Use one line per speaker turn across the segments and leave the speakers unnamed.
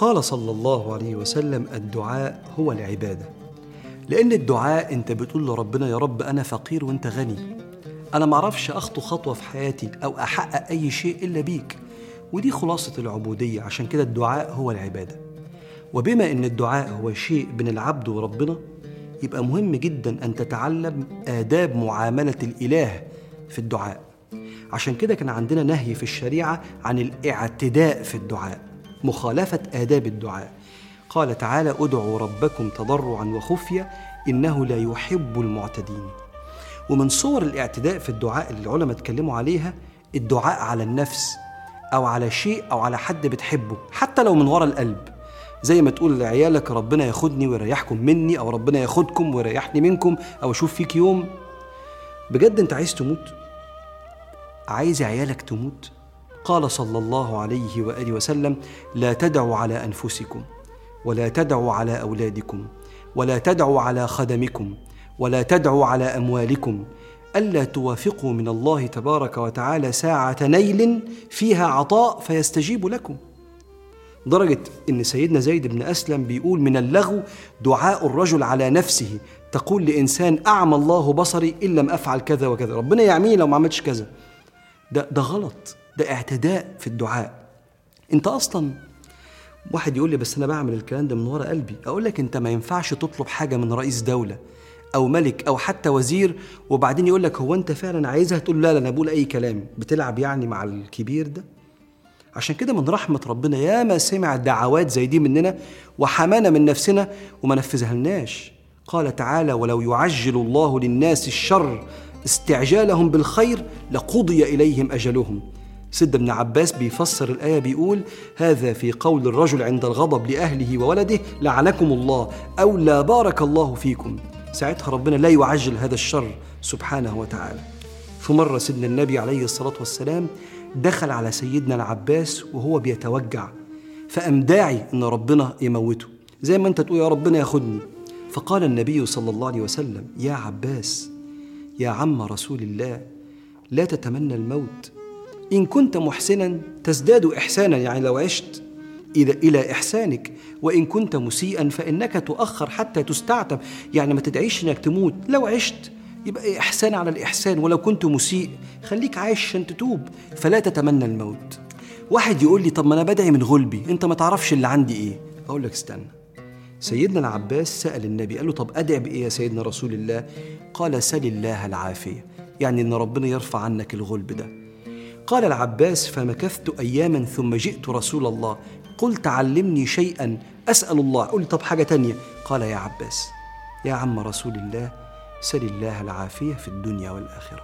قال صلى الله عليه وسلم الدعاء هو العبادة. لأن الدعاء أنت بتقول لربنا يا رب أنا فقير وأنت غني. أنا معرفش أخطو خطوة في حياتي أو أحقق أي شيء إلا بيك. ودي خلاصة العبودية عشان كده الدعاء هو العبادة. وبما إن الدعاء هو شيء بين العبد وربنا يبقى مهم جدا أن تتعلم آداب معاملة الإله في الدعاء. عشان كده كان عندنا نهي في الشريعة عن الاعتداء في الدعاء. مخالفة آداب الدعاء. قال تعالى ادعوا ربكم تضرعا وخفية إنه لا يحب المعتدين. ومن صور الاعتداء في الدعاء اللي العلماء اتكلموا عليها الدعاء على النفس أو على شيء أو على حد بتحبه حتى لو من ورا القلب. زي ما تقول لعيالك ربنا ياخدني ويريحكم مني أو ربنا ياخدكم ويريحني منكم أو أشوف فيك يوم. بجد أنت عايز تموت؟ عايز عيالك تموت؟ قال صلى الله عليه وآله وسلم لا تدعوا على أنفسكم ولا تدعوا على أولادكم ولا تدعوا على خدمكم ولا تدعوا على أموالكم ألا توافقوا من الله تبارك وتعالى ساعة نيل فيها عطاء فيستجيب لكم. درجة إن سيدنا زيد بن أسلم بيقول من اللغو دعاء الرجل على نفسه. تقول لإنسان أعمى الله بصري إن لم أفعل كذا وكذا. ربنا يعميني لو ما عملتش كذا. ده ده غلط. ده اعتداء في الدعاء. انت أصلا واحد يقول لي بس أنا بعمل الكلام ده من ورا قلبي. أقول لك أنت ما ينفعش تطلب حاجة من رئيس دولة أو ملك أو حتى وزير وبعدين يقول لك هو أنت فعلا عايزها؟ تقول لا لا أنا بقول أي كلام. بتلعب يعني مع الكبير ده؟ عشان كده من رحمة ربنا ياما سمع دعوات زي دي مننا وحمانا من نفسنا وما نفذها لناش قال تعالى ولو يعجل الله للناس الشر استعجالهم بالخير لقضي إليهم أجلهم. سيد ابن عباس بيفسر الآية بيقول هذا في قول الرجل عند الغضب لأهله وولده لعنكم الله أو لا بارك الله فيكم. ساعتها ربنا لا يعجل هذا الشر سبحانه وتعالى. في مرة سيدنا النبي عليه الصلاة والسلام دخل على سيدنا العباس وهو بيتوجع فقام داعي إن ربنا يموته. زي ما أنت تقول يا ربنا ياخدني. فقال النبي صلى الله عليه وسلم يا عباس يا عم رسول الله لا تتمنى الموت إن كنت محسنا تزداد احسانا يعني لو عشت إلى إلى إحسانك وإن كنت مسيئا فإنك تؤخر حتى تستعتب. يعني ما تدعيش إنك تموت. لو عشت يبقى إحسان على الإحسان ولو كنت مسيء خليك عايش عشان تتوب فلا تتمنى الموت. واحد يقول لي طب ما أنا بدعي من غلبي أنت ما تعرفش اللي عندي إيه؟ أقول لك استنى. سيدنا العباس سأل النبي قال له طب أدعي بإيه يا سيدنا رسول الله؟ قال سل الله العافية. يعني إن ربنا يرفع عنك الغلب ده. قال العباس فمكثت أياما ثم جئت رسول الله. قلت علمني شيئا أسأل الله. قل طب حاجة تانية. قال يا عباس يا عم رسول الله سل الله العافية في الدنيا والآخرة.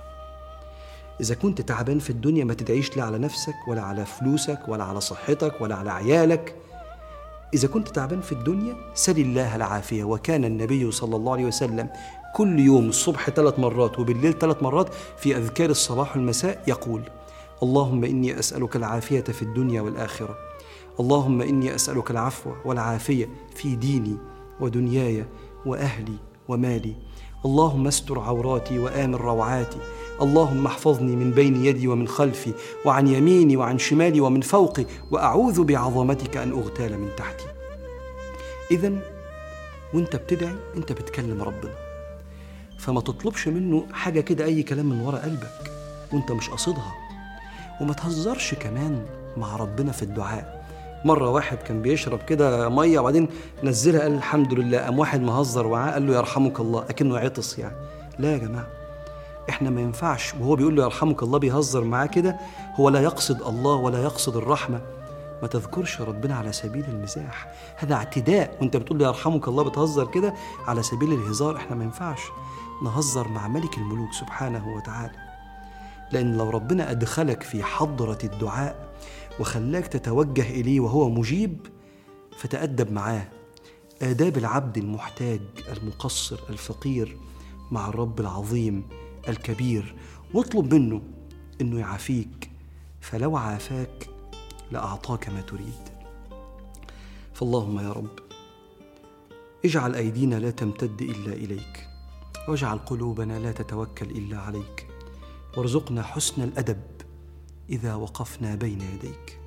إذا كنت تعبان في الدنيا ما تدعيش لا على نفسك ولا على فلوسك ولا على صحتك ولا على عيالك. إذا كنت تعبان في الدنيا سل الله العافية. وكان النبي صلى الله عليه وسلم كل يوم الصبح ثلاث مرات وبالليل ثلاث مرات في أذكار الصباح والمساء يقول اللهم إني أسألك العافية في الدنيا والآخرة. اللهم إني أسألك العفو والعافية في ديني ودنياي وأهلي ومالي. اللهم استر عوراتي وآمن روعاتي. اللهم احفظني من بين يدي ومن خلفي وعن يميني وعن شمالي ومن فوقي وأعوذ بعظمتك أن أغتال من تحتي. إذا وانت بتدعي انت بتكلم ربنا. فما تطلبش منه حاجة كده أي كلام من ورا قلبك. وانت مش قاصدها. وما تهزرش كمان مع ربنا في الدعاء. مرة واحد كان بيشرب كده مية وبعدين نزلها قال الحمد لله. قام واحد مهزر معاه قال له يرحمك الله أكنه عطس يعني. لا يا جماعة إحنا ما ينفعش. وهو بيقول له يرحمك الله بيهزر معاه كده هو لا يقصد الله ولا يقصد الرحمة. ما تذكرش ربنا على سبيل المزاح. هذا اعتداء. وأنت بتقول له يرحمك الله بتهزر كده على سبيل الهزار إحنا ما ينفعش. نهزر مع ملك الملوك سبحانه وتعالى. لأن لو ربنا أدخلك في حضرة الدعاء وخلاك تتوجه إليه وهو مجيب فتأدب معاه. آداب العبد المحتاج المقصر الفقير مع الرب العظيم الكبير. واطلب منه إنه يعافيك فلو عافاك لأعطاك ما تريد. فاللهم يا رب اجعل أيدينا لا تمتد إلا إليك واجعل قلوبنا لا تتوكل إلا عليك. وارزقنا حسن الأدب إذا وقفنا بين يديك.